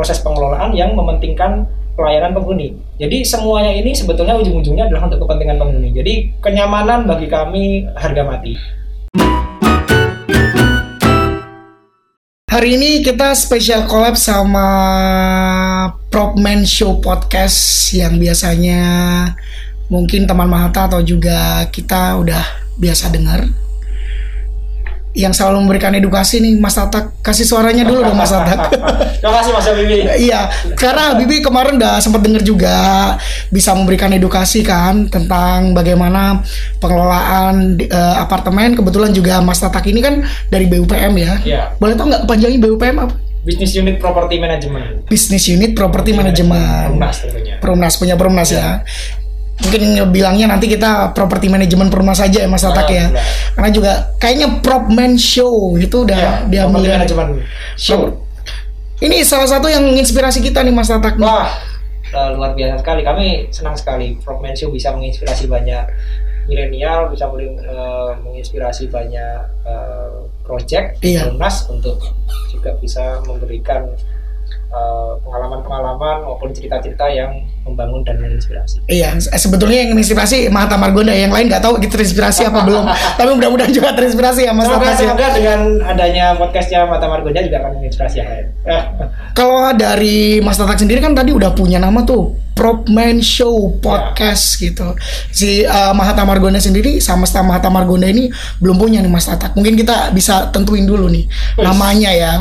proses pengelolaan yang mementingkan pelayanan penghuni. Jadi semuanya ini sebetulnya ujung-ujungnya adalah untuk kepentingan penghuni. Jadi kenyamanan bagi kami harga mati. Hari ini kita spesial collab sama Propman Show Podcast yang biasanya mungkin teman Mahata atau juga kita udah biasa dengar. Yang selalu memberikan edukasi nih Mas Tatak kasih suaranya dulu dong Mas Tatak. Terima kasih Mas Habibie. iya, karena Bibi kemarin udah sempat denger juga bisa memberikan edukasi kan tentang bagaimana pengelolaan eh, apartemen. Kebetulan juga Mas Tatak ini kan dari BUPM ya. Iya. Boleh tau nggak panjangnya BUPM apa? Business Unit Property Management. Business Unit Property Management. Perumnas tentunya. Perumnas punya Perumnas ya. Mungkin bilangnya nanti kita properti manajemen Perumnas saja ya Mas Tatak Ah, ya. benar. Karena juga kayaknya Propman Show itu udah Ya, Property dari- Management Show. Ini salah satu yang menginspirasi kita nih Mas Tatak. Wah, eh, luar biasa sekali. Kami senang sekali Frogman Show bisa menginspirasi banyak milenial, bisa eh, menginspirasi banyak eh, project Iya. Perumnas untuk juga bisa memberikan pengalaman-pengalaman maupun cerita-cerita yang membangun dan menginspirasi. Iya, se- sebetulnya yang menginspirasi Mahata Margonda, yang lain nggak tahu gitu terinspirasi apa belum. Tapi mudah-mudahan juga terinspirasi ya Mas Semoga, ya. semoga dengan adanya podcastnya Mata Margonya juga akan menginspirasi yang lain. Eh, Kalau dari Mas Tatak sendiri kan tadi udah punya nama tuh Propman Show Podcast gitu. Si uh, Mahata Margonda sendiri sama Sta Mahata Margonda ini belum punya nih Mas Tatak. Mungkin kita bisa tentuin dulu nih Wes. namanya ya.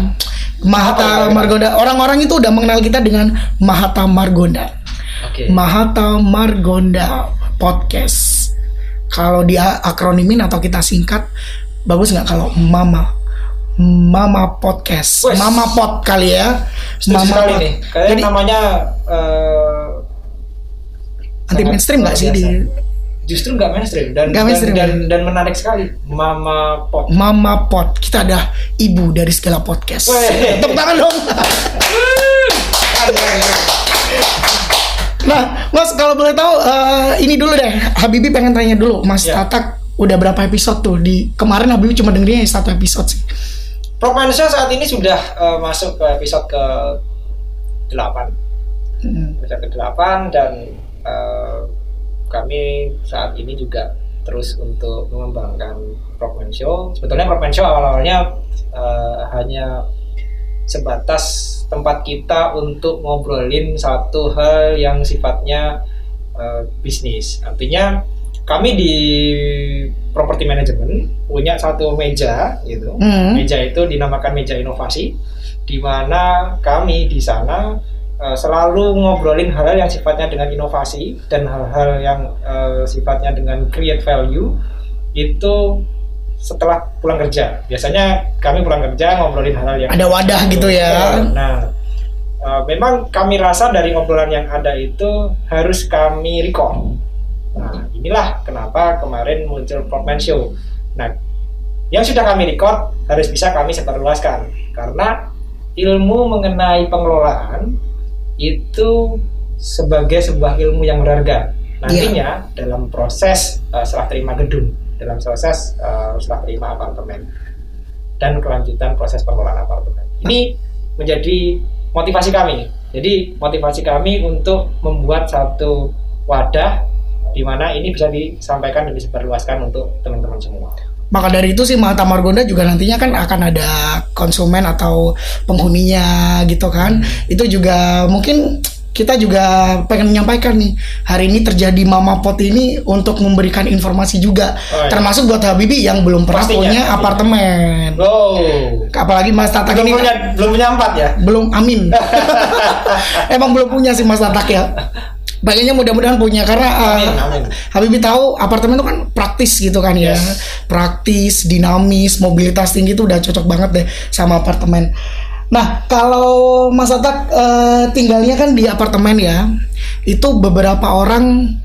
Mahata ya? Margonda. Orang-orang itu udah mengenal kita dengan Mahata Margonda. Oke. Mahata Margonda Podcast. Kalau dia akronimin atau kita singkat, bagus nggak kalau Mama? Mama Podcast, Wes. Mama Pod kali ya. Setuju sekali Pod. nih. Kayaknya Jadi namanya eh, anti mainstream nggak sih di justru nggak mainstream dan Nggak mainstream, dan, dan, dan menarik sekali Mama Pop Mama Pod? Kita ada ibu dari segala podcast. Tepuk tangan dong. Nah, Mas kalau boleh tahu eh, ini dulu deh. Habibi pengen tanya dulu, Mas Ya. Tatak udah berapa episode tuh di kemarin Habibi cuma dengerin satu episode sih. Progman Show saat ini sudah eh, masuk ke episode ke 8 Hmm. episode ke 8 dan eh, kami saat ini juga terus untuk mengembangkan Progman Show sebetulnya Progman Show awal-awalnya eh, hanya sebatas tempat kita untuk ngobrolin satu hal yang sifatnya eh, bisnis artinya kami di property management punya satu meja gitu Hmm. meja itu dinamakan meja inovasi di mana kami di sana eh, selalu ngobrolin hal-hal yang sifatnya dengan inovasi dan hal-hal yang eh, sifatnya dengan create value itu setelah pulang kerja. Biasanya kami pulang kerja ngobrolin hal-hal yang Ada wadah gitu ya. nah eh, memang kami rasa dari obrolan yang ada itu harus kami record. Nah inilah kenapa kemarin muncul Propman Show. Nah yang sudah kami record harus bisa kami sebarluaskan. Karena ilmu mengenai pengelolaan itu sebagai sebuah ilmu yang berharga. Nantinya dalam proses uh, serah terima gedung dalam proses uh, serah terima apartemen dan kelanjutan proses pengelolaan apartemen ini menjadi motivasi kami jadi motivasi kami untuk membuat satu wadah di mana ini bisa disampaikan dan disebarluaskan untuk teman-teman semua. Maka dari itu sih Mahata Margonda juga nantinya kan akan ada konsumen atau penghuninya gitu kan. Itu juga mungkin kita juga pengen menyampaikan nih hari ini terjadi Mama Pot ini untuk memberikan informasi juga Oh, iya. termasuk buat Habibi yang belum pernah Pastinya, punya pastinya. apartemen. Wow. Apalagi Mas Tatak Belum ini punya belum punya empat ya? belum amin. Emang belum punya sih Mas Tatak ya. Pengennya mudah-mudahan punya karena uh, Amin, amin. Habibie tahu apartemen itu kan praktis gitu kan ya. Yes. Praktis, dinamis, mobilitas tinggi itu udah cocok banget deh sama apartemen. Nah, kalau Mas Atak eh, tinggalnya kan di apartemen ya. Itu beberapa orang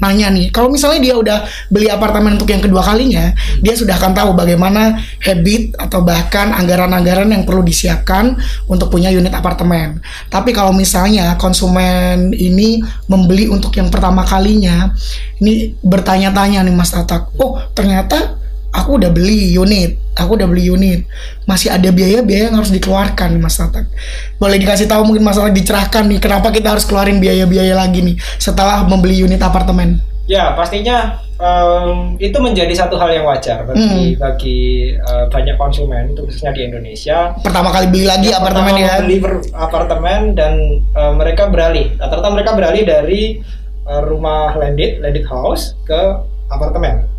nanya nih, kalau misalnya dia udah beli apartemen untuk yang kedua kalinya, dia sudah akan tahu bagaimana habit atau bahkan anggaran-anggaran yang perlu disiapkan untuk punya unit apartemen. Tapi kalau misalnya konsumen ini membeli untuk yang pertama kalinya, ini bertanya-tanya nih Mas Tatak, oh ternyata aku udah beli unit aku udah beli unit, masih ada biaya-biaya yang harus dikeluarkan nih Mas Tatak. Boleh dikasih tahu mungkin masalah dicerahkan nih, kenapa kita harus keluarin biaya-biaya lagi nih setelah membeli unit apartemen? Ya, pastinya em, itu menjadi satu hal yang wajar bagi bagi eh, banyak konsumen, khususnya di Indonesia. Pertama kali beli lagi Yang apartemen ya. Beli apartemen dan eh, mereka beralih. Rata-rata mereka beralih dari eh, rumah landed, landed house ke apartemen.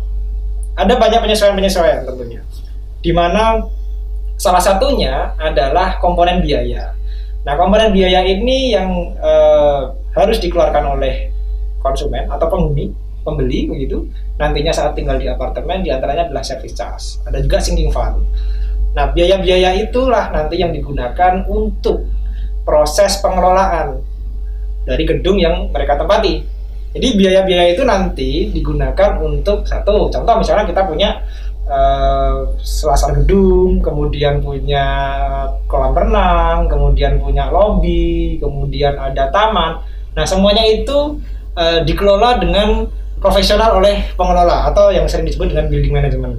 Ada banyak penyesuaian-penyesuaian tentunya. Di mana salah satunya adalah komponen biaya. Nah, komponen biaya ini yang eh, harus dikeluarkan oleh konsumen atau penghuni, pembeli begitu. Nantinya saat tinggal di apartemen di antaranya adalah service charge. Ada juga sinking fund. Nah, biaya-biaya itulah nanti yang digunakan untuk proses pengelolaan dari gedung yang mereka tempati. Jadi biaya-biaya itu nanti digunakan untuk satu, contoh misalnya kita punya eh, selasar gedung, kemudian punya kolam renang, kemudian punya lobi, kemudian ada taman. Nah, semuanya itu eh, dikelola dengan profesional oleh pengelola atau yang sering disebut dengan building management.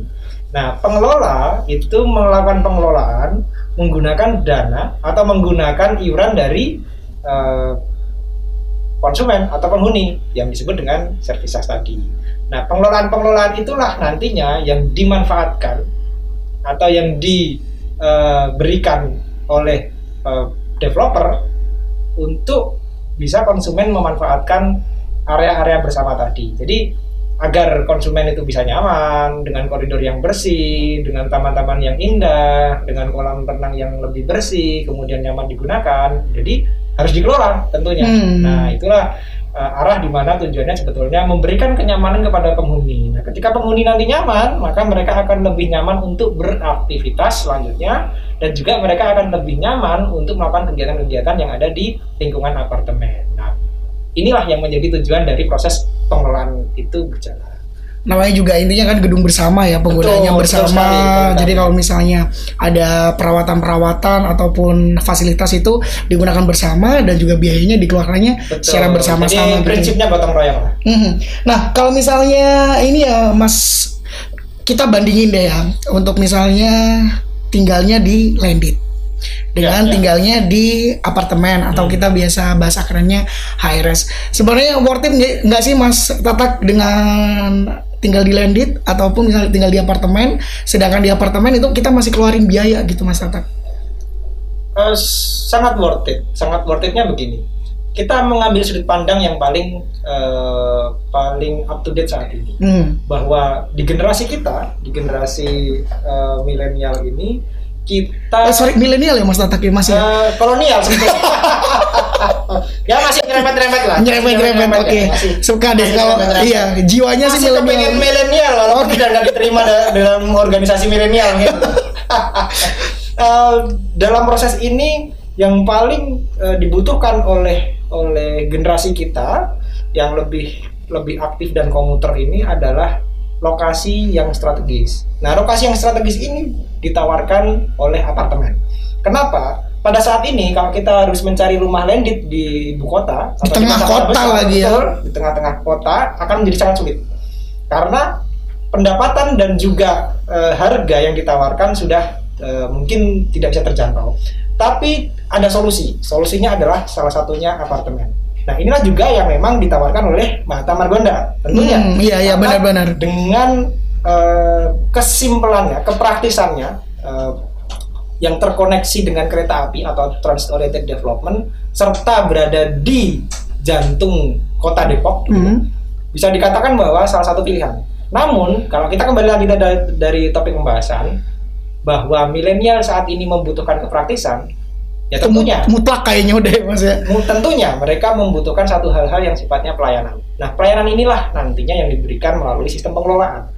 Nah, pengelola itu melakukan pengelolaan menggunakan dana atau menggunakan iuran dari eh, konsumen atau penghuni yang disebut dengan charge tadi. Nah, pengelolaan-pengelolaan itulah nantinya yang dimanfaatkan atau yang diberikan oleh eh, developer untuk bisa konsumen memanfaatkan area-area bersama tadi. Jadi agar konsumen itu bisa nyaman dengan koridor yang bersih, dengan taman-taman yang indah, dengan kolam renang yang lebih bersih, kemudian nyaman digunakan. Jadi harus dikelola tentunya. Hmm. Nah, itulah uh, arah di mana tujuannya sebetulnya memberikan kenyamanan kepada penghuni. Nah, ketika penghuni nanti nyaman, maka mereka akan lebih nyaman untuk beraktivitas selanjutnya dan juga mereka akan lebih nyaman untuk melakukan kegiatan-kegiatan yang ada di lingkungan apartemen. Nah, inilah yang menjadi tujuan dari proses pengelolaan itu berjalan. Namanya juga intinya kan gedung bersama ya penggunanya Betul, bersama. betul sekali. Jadi kalau misalnya ada perawatan-perawatan ataupun fasilitas itu digunakan bersama dan juga biayanya dikeluarkannya Betul. secara bersama-sama Jadi gitu. prinsipnya gotong royong lah. Mhm. Nah, kalau misalnya ini ya Mas kita bandingin deh ya untuk misalnya tinggalnya di landed dengan Ya, ya. tinggalnya di apartemen atau kita biasa bahasa kerennya high res. Sebenarnya worth it nggak sih Mas Tatak dengan tinggal di landed ataupun misalnya tinggal di apartemen, sedangkan di apartemen itu kita masih keluarin biaya gitu Mas Tatak. Eh, sangat worth it. Sangat worth itnya begini. Kita mengambil sudut pandang yang paling eh, paling up to date saat ini. Hmm. bahwa di generasi kita, di generasi eh, milenial ini kita Eh, sorry milenial ya Mas Tatak ya Mas ya. eh, kolonial sebetulnya. ya masih nyerempet-nyerempet lah. Nyerempet-nyerempet, Masih oke. masih. Suka deh Masih kalau iya jiwanya sih masih kepengen milenial. milenial walaupun tidak nggak diterima da- dalam organisasi milenial gitu. Eh, dalam proses ini yang paling eh, dibutuhkan oleh oleh generasi kita yang lebih lebih aktif dan komuter ini adalah lokasi yang strategis. Nah, lokasi yang strategis ini ditawarkan oleh apartemen. Kenapa? Pada saat ini kalau kita harus mencari rumah landed di ibu kota Di atau tengah kota lagi ya. di tengah-tengah kota akan menjadi sangat sulit karena pendapatan dan juga eh, harga yang ditawarkan sudah eh, mungkin tidak bisa terjangkau. Tapi ada solusi. Solusinya adalah salah satunya apartemen. Nah inilah juga yang memang ditawarkan oleh Mata Margonda tentunya. Hmm, iya iya benar-benar. Dengan eh, kesimpulannya, kepraktisannya eh, yang terkoneksi dengan kereta api atau transit oriented development serta berada di jantung kota Depok gitu, Hmm. bisa dikatakan bahwa salah satu pilihan. Namun, kalau kita kembali lagi dari, dari topik pembahasan bahwa milenial saat ini membutuhkan kepraktisan, ya tentunya, mutlak kayaknya udah ya, Mas ya. tentunya mereka membutuhkan satu hal-hal yang sifatnya pelayanan. Nah, pelayanan inilah nantinya yang diberikan melalui sistem pengelolaan.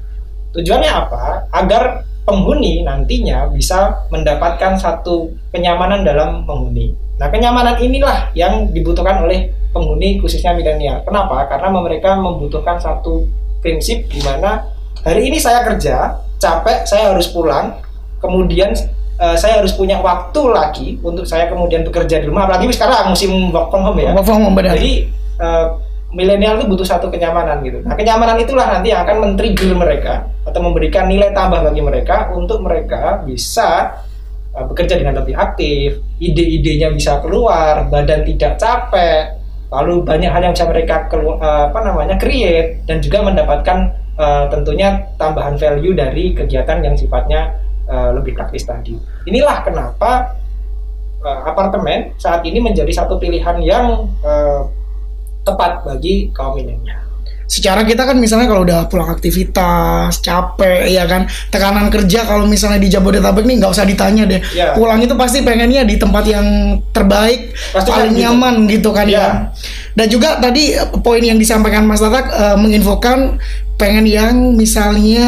Tujuannya apa? Agar penghuni nantinya bisa mendapatkan satu kenyamanan dalam penghuni. Nah, kenyamanan inilah yang dibutuhkan oleh penghuni khususnya milenial. Kenapa? Karena mereka membutuhkan satu prinsip di mana hari ini saya kerja, capek, saya harus pulang, kemudian eh, saya harus punya waktu lagi untuk saya kemudian bekerja di rumah. Apalagi sekarang musim work from home ya. Work from home, benar. Jadi eh, milenial itu butuh satu kenyamanan gitu. Nah, kenyamanan itulah nanti yang akan men-trigger mereka atau memberikan nilai tambah bagi mereka untuk mereka bisa uh, bekerja dengan lebih aktif, ide-idenya bisa keluar, badan tidak capek, lalu banyak hal yang bisa mereka kelu- uh, apa namanya create dan juga mendapatkan uh, tentunya tambahan value dari kegiatan yang sifatnya uh, lebih praktis tadi. Inilah kenapa uh, apartemen saat ini menjadi satu pilihan yang uh, tepat bagi kaum milenial. secara kita kan misalnya kalau udah pulang aktivitas capek ya kan tekanan kerja kalau misalnya di Jabodetabek nih nggak usah ditanya deh Ya. pulang itu pasti pengennya di tempat yang terbaik Pasti paling kan gitu. nyaman gitu kan Ya. ya dan juga tadi eh, poin yang disampaikan Mas Tatak eh, menginfokan pengen yang misalnya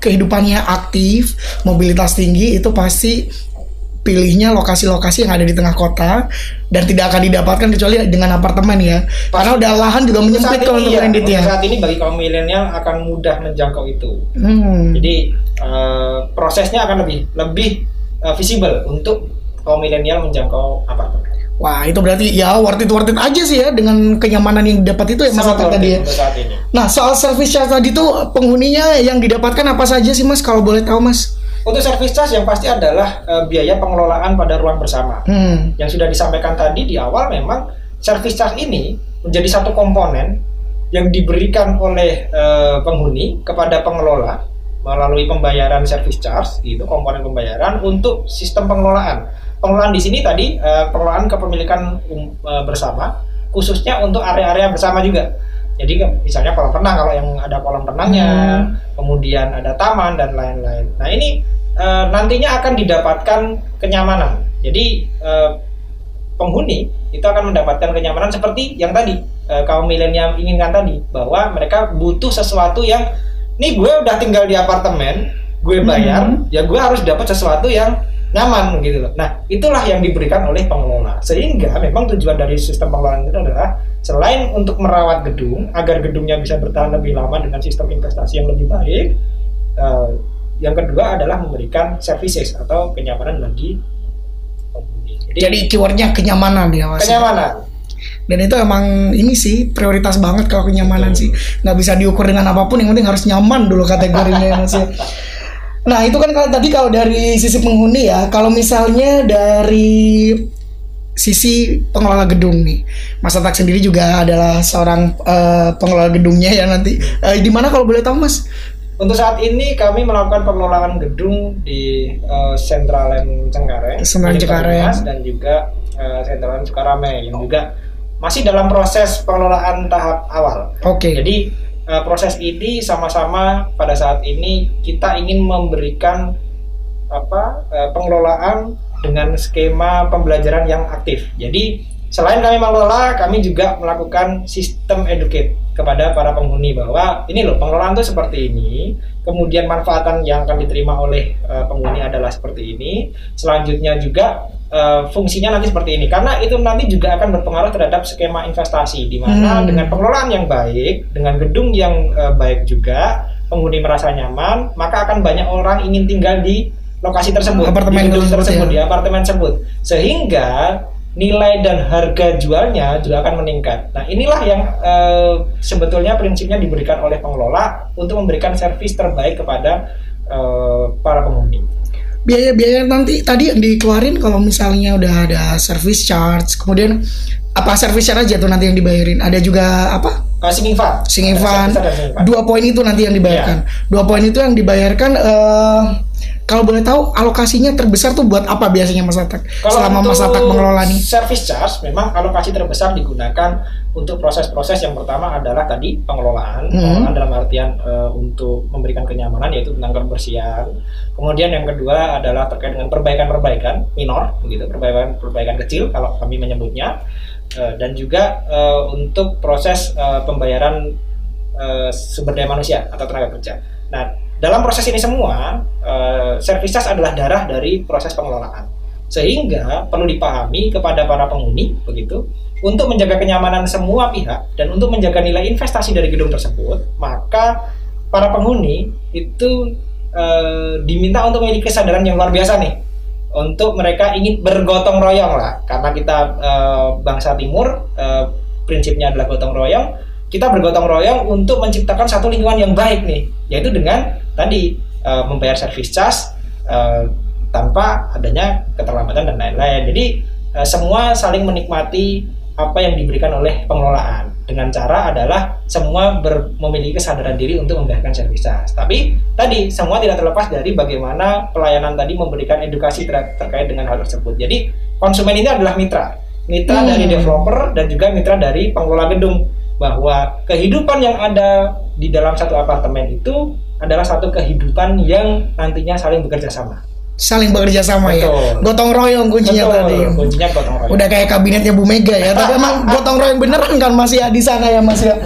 kehidupannya aktif mobilitas tinggi itu pasti pilihnya lokasi-lokasi yang ada di tengah kota dan tidak akan didapatkan kecuali dengan apartemen ya karena udah lahan juga menyempit kalau untuk untuk ya saat ini bagi kaum milenial akan mudah menjangkau itu. Hmm. Jadi eh, prosesnya akan lebih lebih eh, visible untuk kaum milenial menjangkau apartemen. Wah itu berarti ya worth it worth it aja sih ya dengan kenyamanan yang didapat itu ya Mas Atak tadi ya. Nah soal service charge tadi tuh penghuninya yang didapatkan apa saja sih Mas kalau boleh tahu Mas? Untuk service charge yang pasti adalah eh, biaya pengelolaan pada ruang bersama. Hmm. Yang sudah disampaikan tadi di awal memang service charge ini menjadi satu komponen yang diberikan oleh eh, penghuni kepada pengelola melalui pembayaran service charge itu komponen pembayaran untuk sistem pengelolaan. Pengelolaan di sini tadi eh, pengelolaan kepemilikan um- eh, bersama khususnya untuk area-area bersama juga. Jadi misalnya kolam renang kalau yang ada kolam renangnya, kemudian ada taman dan lain-lain. Nah ini eh, nantinya akan didapatkan kenyamanan. Jadi eh, penghuni itu akan mendapatkan kenyamanan seperti yang tadi eh, kaum milenial inginkan tadi bahwa mereka butuh sesuatu yang nih gue udah tinggal di apartemen gue bayar ya gue harus dapat sesuatu yang nyaman gitu loh. Nah itulah yang diberikan oleh pengelola. Sehingga memang tujuan dari sistem pengelolaan itu adalah selain untuk merawat gedung agar gedungnya bisa bertahan lebih lama dengan sistem investasi yang lebih baik yang kedua adalah memberikan services atau kenyamanan bagi penghuni Jadi keywordnya kenyamanan ya Mas. kenyamanan Dan itu emang ini sih prioritas banget kalau kenyamanan sih. Nggak bisa diukur dengan apa pun yang penting harus nyaman dulu kategorinya ya Mas ya. Nah itu kan kalau tadi kalau dari sisi penghuni ya, kalau misalnya dari sisi pengelola gedung nih, Mas Atak sendiri juga adalah seorang eh, pengelola gedungnya ya nanti. Eh, di mana kalau boleh tahu Mas? Untuk saat ini kami melakukan pengelolaan gedung di eh, Sentralan Cengkareng, Sentralan di Cengkareng. Banyumas, dan juga eh, Sentralan Sukarame yang juga masih dalam proses pengelolaan tahap awal. Oke. Jadi eh, proses ini sama-sama pada saat ini kita ingin memberikan apa eh, pengelolaan dengan skema pembelajaran yang aktif. Jadi selain kami mengelola, kami juga melakukan sistem educate kepada para penghuni bahwa ini loh pengelolaan itu seperti ini, kemudian manfaatan yang akan diterima oleh eh, penghuni adalah seperti ini. Selanjutnya juga eh, fungsinya nanti seperti ini karena itu nanti juga akan berpengaruh terhadap skema investasi di mana Hmm. dengan pengelolaan yang baik, dengan gedung yang eh, baik juga, penghuni merasa nyaman, maka akan banyak orang ingin tinggal di lokasi tersebut, Apartemen di gedung tersebut, tersebut, ya. di apartemen tersebut, sehingga nilai dan harga jualnya juga akan meningkat. Nah, inilah yang eh, sebetulnya prinsipnya diberikan oleh pengelola untuk memberikan servis terbaik kepada eh, para penghuni. biaya-biaya nanti tadi yang dikeluarin kalau misalnya udah ada service charge kemudian apa service charge aja tuh nanti yang dibayarin ada juga apa Uh, singing fund. singing dua poin itu nanti yang dibayarkan dua poin itu yang dibayarkan eh kalau boleh tahu alokasinya terbesar tuh buat apa biasanya Mas Atak Kalau selama Mas Atak mengelola nih Service charge memang alokasi terbesar digunakan untuk proses-proses yang pertama adalah tadi pengelolaan, Mhm. pengelolaan dalam artian eh, untuk memberikan kenyamanan yaitu tentang kebersihan. Kemudian yang kedua adalah terkait dengan perbaikan-perbaikan minor, begitu perbaikan-perbaikan kecil kalau kami menyebutnya, Eh, dan juga eh, untuk proses eh, pembayaran eh, sumber daya manusia atau tenaga kerja. Nah, dalam proses ini semua, charge adalah darah dari proses pengelolaan. Sehingga perlu dipahami kepada para penghuni begitu untuk menjaga kenyamanan semua pihak dan untuk menjaga nilai investasi dari gedung tersebut maka para penghuni itu eh, diminta untuk memiliki kesadaran yang luar biasa nih. Untuk mereka ingin bergotong royong lah. Karena kita eh, bangsa timur eh, prinsipnya adalah gotong royong kita bergotong royong untuk menciptakan satu lingkungan yang baik nih, yaitu dengan tadi uh, membayar service charge uh, tanpa adanya keterlambatan dan lain-lain. Jadi uh, semua saling menikmati apa yang diberikan oleh pengelolaan dengan cara adalah semua ber, memiliki kesadaran diri untuk membayarkan servis charge. Tapi tadi semua tidak terlepas dari bagaimana pelayanan tadi memberikan edukasi ter terkait dengan hal tersebut. Jadi konsumen ini adalah mitra, mitra hmm. dari developer dan juga mitra dari pengelola gedung bahwa kehidupan yang ada di dalam satu apartemen itu adalah satu kehidupan yang nantinya saling bekerja sama saling bekerja sama ya. Gotong royong kuncinya Betul, tadi. Kuncinya gotong royong. Udah kayak kabinetnya Bu Mega ya. Tapi emang gotong royong beneran kan masih ya di sana ya Mas ya.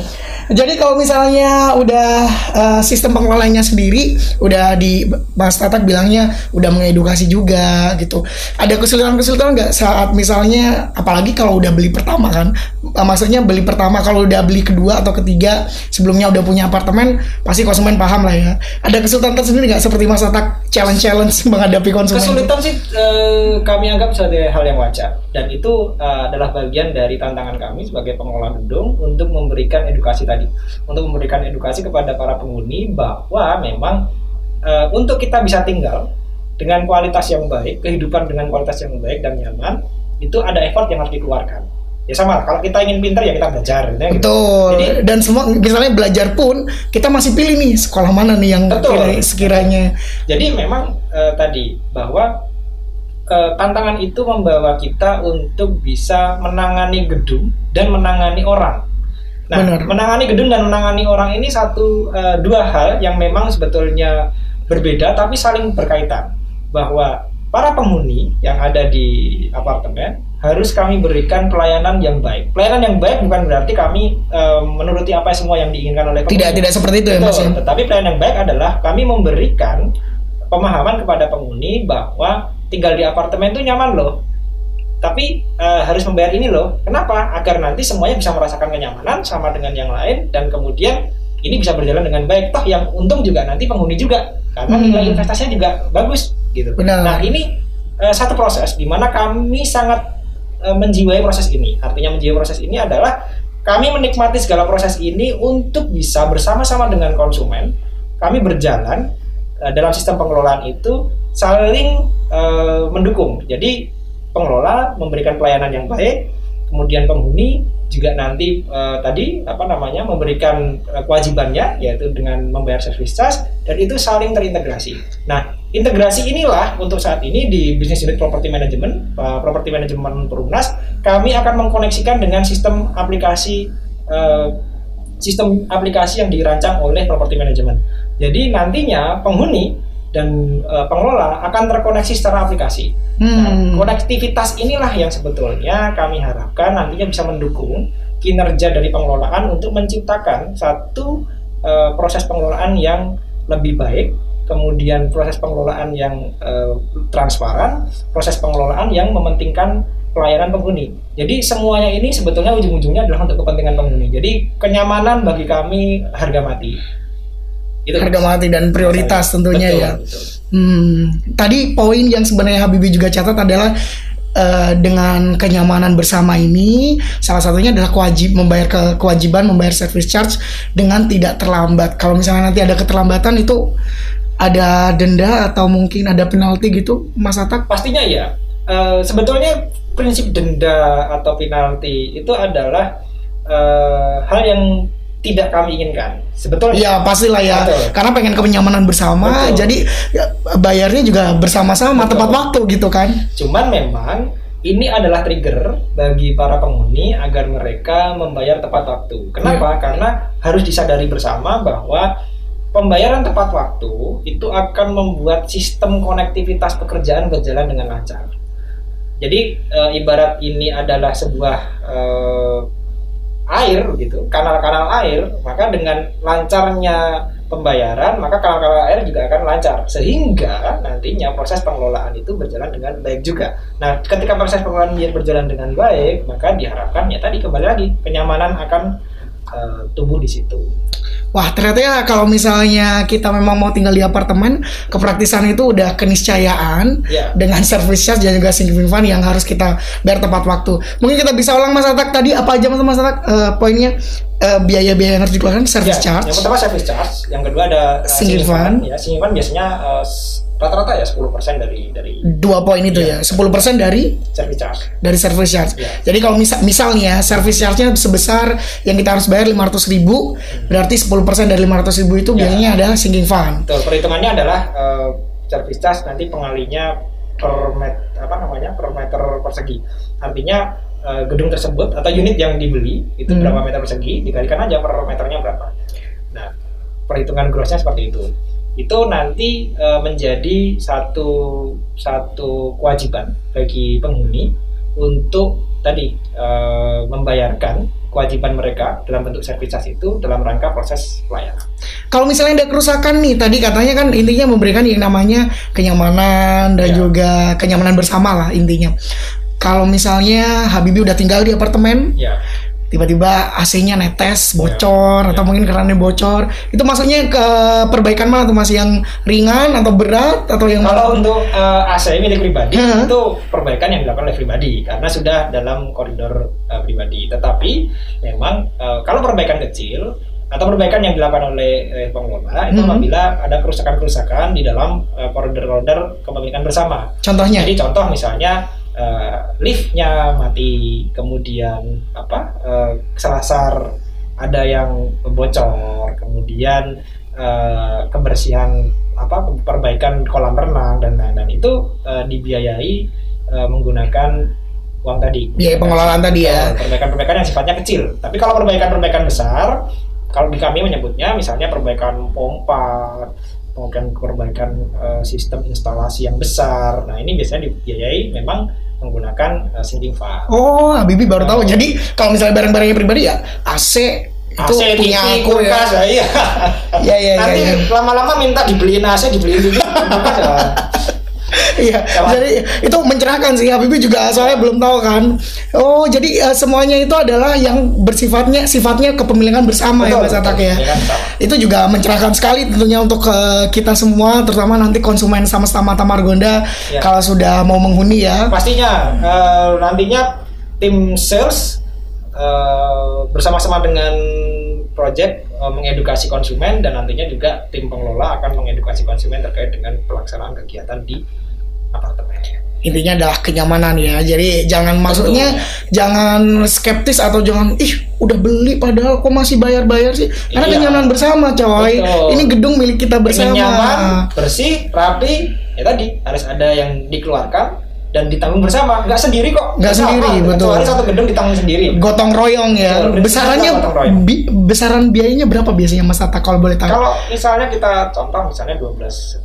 Jadi kalau misalnya udah uh, sistem pengelolaannya sendiri, udah di Mas Tatak bilangnya udah mengedukasi juga gitu. Ada kesulitan-kesulitan nggak saat misalnya, apalagi kalau udah beli pertama kan, uh, maksudnya beli pertama kalau udah beli kedua atau ketiga sebelumnya udah punya apartemen, pasti konsumen paham lah ya. Ada kesulitan tersendiri nggak seperti Mas Tatak challenge-challenge menghadapi konsumen? Kesulitan sih uh, kami anggap sebagai hal yang wajar dan itu adalah bagian dari tantangan kami sebagai pengelola gedung untuk memberikan edukasi tadi untuk memberikan edukasi kepada para penghuni bahwa memang uh, untuk kita bisa tinggal dengan kualitas yang baik, kehidupan dengan kualitas yang baik dan nyaman, itu ada effort yang harus dikeluarkan. Ya sama, kalau kita ingin pintar ya kita belajar. Gitu. Betul. Jadi, dan semua misalnya belajar pun kita masih pilih nih sekolah mana nih yang betul. sekiranya. Jadi memang uh, tadi bahwa uh, tantangan itu membawa kita untuk bisa menangani gedung dan menangani orang Nah, Benar. menangani gedung dan menangani orang ini satu uh, dua hal yang memang sebetulnya berbeda tapi saling berkaitan. Bahwa para penghuni yang ada di apartemen harus kami berikan pelayanan yang baik. Pelayanan yang baik bukan berarti kami uh, menuruti apa semua yang diinginkan oleh penghuni. Tidak, tidak seperti itu ya Mas. Ya? Tetapi pelayanan yang baik adalah kami memberikan pemahaman kepada penghuni bahwa tinggal di apartemen itu nyaman loh tapi uh, harus membayar ini loh. Kenapa? Agar nanti semuanya bisa merasakan kenyamanan sama dengan yang lain dan kemudian ini bisa berjalan dengan baik. Toh yang untung juga nanti penghuni juga karena hmm. nilai investasinya juga bagus gitu. Benar. Nah ini uh, satu proses di mana kami sangat uh, menjiwai proses ini. Artinya menjiwai proses ini adalah kami menikmati segala proses ini untuk bisa bersama-sama dengan konsumen kami berjalan uh, dalam sistem pengelolaan itu saling uh, mendukung. Jadi pengelola memberikan pelayanan yang baik, kemudian penghuni juga nanti uh, tadi apa namanya memberikan uh, kewajibannya yaitu dengan membayar service charge dan itu saling terintegrasi. Nah, integrasi inilah untuk saat ini di Business Unit Property Management, uh, Property Management Perumnas, kami akan mengkoneksikan dengan sistem aplikasi sistem aplikasi yang dirancang oleh Property Management. Jadi nantinya penghuni dan uh, pengelola akan terkoneksi secara aplikasi. Hmm. Nah, konektivitas inilah yang sebetulnya kami harapkan nantinya bisa mendukung kinerja dari pengelolaan untuk menciptakan satu uh, proses pengelolaan yang lebih baik, kemudian proses pengelolaan yang uh, transparan, proses pengelolaan yang mementingkan pelayanan penghuni. Jadi semuanya ini sebetulnya ujung-ujungnya adalah untuk kepentingan penghuni. Jadi kenyamanan bagi kami harga mati itu harga mati dan prioritas tentunya betul, ya. Betul. Hmm, tadi poin yang sebenarnya Habibie juga catat adalah uh, dengan kenyamanan bersama ini salah satunya adalah kewajib membayar ke kewajiban membayar service charge dengan tidak terlambat. Kalau misalnya nanti ada keterlambatan itu ada denda atau mungkin ada penalti gitu, Mas Atak? Pastinya ya. Uh, sebetulnya prinsip denda atau penalti itu adalah uh, hal yang tidak kami inginkan. Sebetulnya. Ya pastilah ya. Betul. Karena pengen kenyamanan bersama, Betul. jadi ya, bayarnya juga bersama-sama tepat waktu gitu kan. Cuman memang ini adalah trigger bagi para penghuni agar mereka membayar tepat waktu. Kenapa? Ya. Karena harus disadari bersama bahwa pembayaran tepat waktu itu akan membuat sistem konektivitas pekerjaan berjalan dengan lancar. Jadi e, ibarat ini adalah sebuah e, air gitu, kanal-kanal air, maka dengan lancarnya pembayaran, maka kanal-kanal air juga akan lancar sehingga nantinya proses pengelolaan itu berjalan dengan baik juga. Nah, ketika proses pengelolaan berjalan dengan baik, maka diharapkan ya tadi kembali lagi kenyamanan akan uh, tumbuh di situ. Wah ternyata ya kalau misalnya kita memang mau tinggal di apartemen, kepraktisan itu udah keniscayaan Ya. dengan service charge dan juga sinking fund yang harus kita bayar tepat waktu. Mungkin kita bisa ulang Mas Atak tadi apa aja Mas Atak eh, poinnya Eh, biaya-biaya yang harus dikeluarkan service Ya, charge. Yang pertama service charge, yang kedua ada uh, Sinking fund. Ya, sinking fund biasanya uh, rata-rata ya 10% dari dari Dua poin itu Iya. ya, 10% dari service charge. dari service charge. Iya. Jadi kalau misal misalnya service charge-nya sebesar yang kita harus bayar 500 ribu, berarti 10% dari 500 ribu itu Iya. biayanya adalah sinking fund. Betul, perhitungannya adalah uh, service charge nanti pengalinya per met, apa namanya per meter persegi. Artinya uh, gedung tersebut atau unit yang dibeli itu Hmm. berapa meter persegi dikalikan aja per meternya berapa. Nah, perhitungan grossnya seperti itu. Itu nanti uh, menjadi satu satu kewajiban bagi penghuni untuk tadi uh, membayarkan kewajiban mereka dalam bentuk charge itu dalam rangka proses pelayanan. Kalau misalnya ada kerusakan nih, tadi katanya kan intinya memberikan yang namanya kenyamanan dan Ya. juga kenyamanan bersama lah intinya. Kalau misalnya Habibie udah tinggal di apartemen, Ya. Tiba-tiba AC-nya netes, bocor, atau Ya. mungkin kerannya bocor, itu maksudnya ke perbaikan mana tuh masih yang ringan atau berat atau yang Kalau untuk eh, AC milik pribadi Hmm. itu perbaikan yang dilakukan oleh pribadi karena sudah dalam koridor eh, pribadi. Tetapi memang eh, kalau perbaikan kecil atau perbaikan yang dilakukan oleh eh, pengelola itu Hmm. apabila ada kerusakan-kerusakan di dalam koridor-koridor kepemilikan bersama. contohnya? Jadi contoh misalnya eh, liftnya mati, kemudian apa eh, selasar ada yang bocor, kemudian eh, kebersihan apa perbaikan kolam renang dan lain-lain itu eh, dibiayai eh, menggunakan uang tadi. Biaya pengelolaan tadi ya. Perbaikan-perbaikan yang sifatnya kecil. Tapi kalau perbaikan-perbaikan besar, kalau di kami menyebutnya misalnya perbaikan pompa, kemudian perbaikan eh, sistem instalasi yang besar. Nah ini biasanya dibiayai memang menggunakan eh, sinking fund. Oh, Habibie baru tahu. Jadi kalau misalnya barang-barangnya pribadi ya AC itu AC, punya TV, aku ya. kulkas, ya, iya. Iya, iya, Nanti iya, iya. lama-lama minta dibeliin AC, dibeliin ya. Iya, jadi itu mencerahkan sih Habibie juga soalnya belum tahu kan. Oh, jadi eh, semuanya itu adalah yang bersifatnya sifatnya kepemilikan bersama ya Betul, Mas Atak ya. Itu juga mencerahkan sekali tentunya untuk eh, kita semua terutama nanti konsumen sama Mata Margonda Ya. kalau sudah mau menghuni ya. Pastinya eh, nantinya tim sales eh, bersama-sama dengan project mengedukasi konsumen dan nantinya juga tim pengelola akan mengedukasi konsumen terkait dengan pelaksanaan kegiatan di apartemen. Intinya adalah kenyamanan ya. Jadi jangan maksudnya jangan skeptis atau jangan ih udah beli padahal kok masih bayar-bayar sih. Karena Iya. kenyamanan bersama coy. Betul. Ini gedung milik kita Ingin bersama. nyaman, bersih, rapi, ya tadi harus ada yang dikeluarkan dan ditanggung bersama. Nggak sendiri kok. Nggak sendiri, betul. Kecuali satu gedung ditanggung sendiri. gotong royong ya. Betul, Besarannya royong. bi- besaran biayanya berapa biasanya Mas Atta kalau boleh tahu? Kalau misalnya kita contoh misalnya 12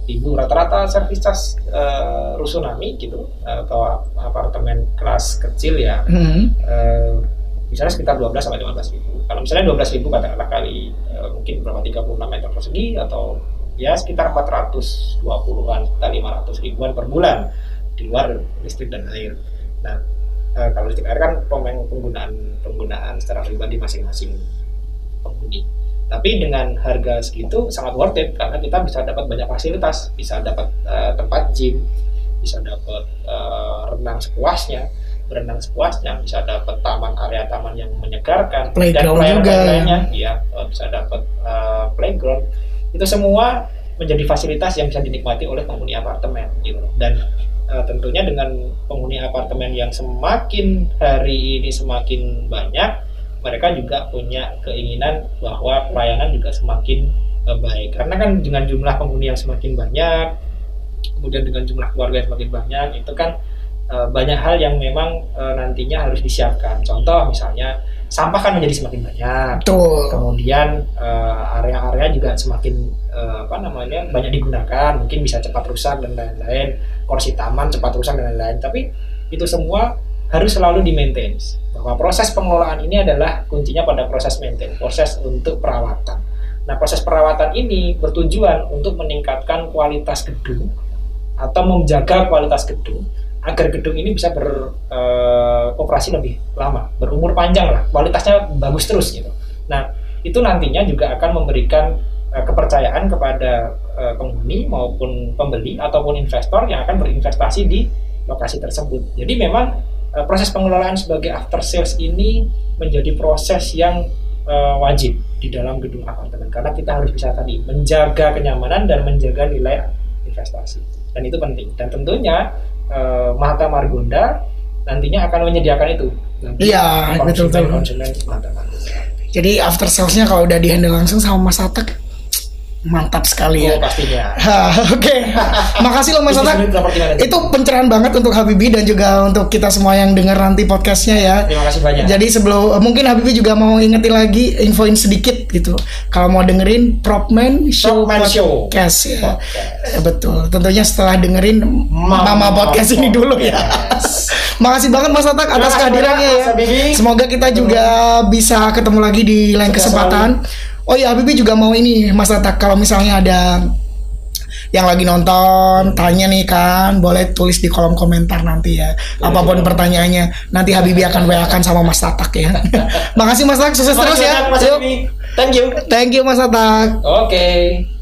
ribu rata-rata service charge eh, rusunami gitu atau apartemen kelas kecil ya Hmm. eh, misalnya sekitar 12 sampai 15 ribu. Kalau misalnya 12 ribu katakanlah kali eh, mungkin berapa 36 meter persegi atau ya sekitar 420-an atau 500 ribuan per bulan di luar listrik dan air. Nah eh, kalau listrik air kan penggunaan penggunaan secara pribadi masing-masing penghuni. Tapi dengan harga segitu sangat worth it karena kita bisa dapat banyak fasilitas, bisa dapat eh, tempat gym, bisa dapat eh, renang sepuasnya, berenang sepuasnya, bisa dapat taman area taman yang menyegarkan Playground pelayanan juga. lainnya, iya eh, bisa dapat eh, playground. Itu semua menjadi fasilitas yang bisa dinikmati oleh penghuni apartemen gitu. Dan eh, tentunya dengan penghuni apartemen yang semakin hari ini semakin banyak mereka juga punya keinginan bahwa pelayanan juga semakin eh, baik. Karena kan dengan jumlah penghuni yang semakin banyak kemudian dengan jumlah keluarga yang semakin banyak itu kan eh, banyak hal yang memang eh, nantinya harus disiapkan. Contoh misalnya sampah kan menjadi semakin banyak. Betul. kemudian eh, area-area juga semakin eh, apa namanya banyak digunakan. Mungkin bisa cepat rusak dan lain-lain. Kursi taman cepat rusak dan lain-lain. Tapi itu semua harus selalu di maintain bahwa proses pengelolaan ini adalah kuncinya pada proses maintain proses untuk perawatan. Nah proses perawatan ini bertujuan untuk meningkatkan kualitas gedung atau menjaga kualitas gedung agar gedung ini bisa beroperasi lebih lama berumur panjang lah. Kualitasnya bagus terus gitu. Nah, itu nantinya juga akan memberikan uh, kepercayaan kepada uh, penghuni maupun pembeli ataupun investor yang akan berinvestasi di lokasi tersebut. Jadi memang uh, proses pengelolaan sebagai after sales ini menjadi proses yang uh, wajib di dalam gedung apartemen. Karena kita harus bisa tadi menjaga kenyamanan dan menjaga nilai investasi. Dan itu penting. Dan tentunya uh, Mahata Margonda nantinya akan menyediakan itu. Iya, betul betul. Konsumen Mahata Margonda. Jadi after salesnya kalau udah dihandle langsung sama Mas Atak mantap sekali ya. Oh, pastinya. Oke, okay. makasih loh Mas Atak. Itu pencerahan banget untuk Habibi dan juga untuk kita semua yang dengar nanti podcastnya ya. Terima kasih banyak. Jadi sebelum mungkin Habibi juga mau ingetin lagi infoin sedikit gitu. Kalau mau dengerin Propman Show Propman podcast Show. ya. Podcast. Betul. Tentunya setelah dengerin Mama, Mama podcast ini dulu ya. Yes. Makasih banget Mas Atak atas kehadirannya ya. Semoga kita juga bisa ketemu lagi di lain kesempatan. Oh iya Habibie juga mau ini Mas Atak kalau misalnya ada yang lagi nonton tanya nih kan boleh tulis di kolom komentar nanti ya apa pun pertanyaannya. Nanti Habibie akan wa kan sama Mas Tatak ya. Makasih Mas Tatak sukses terus ya. Mas Thank you. Thank you Mas Tatak. Oke. okay.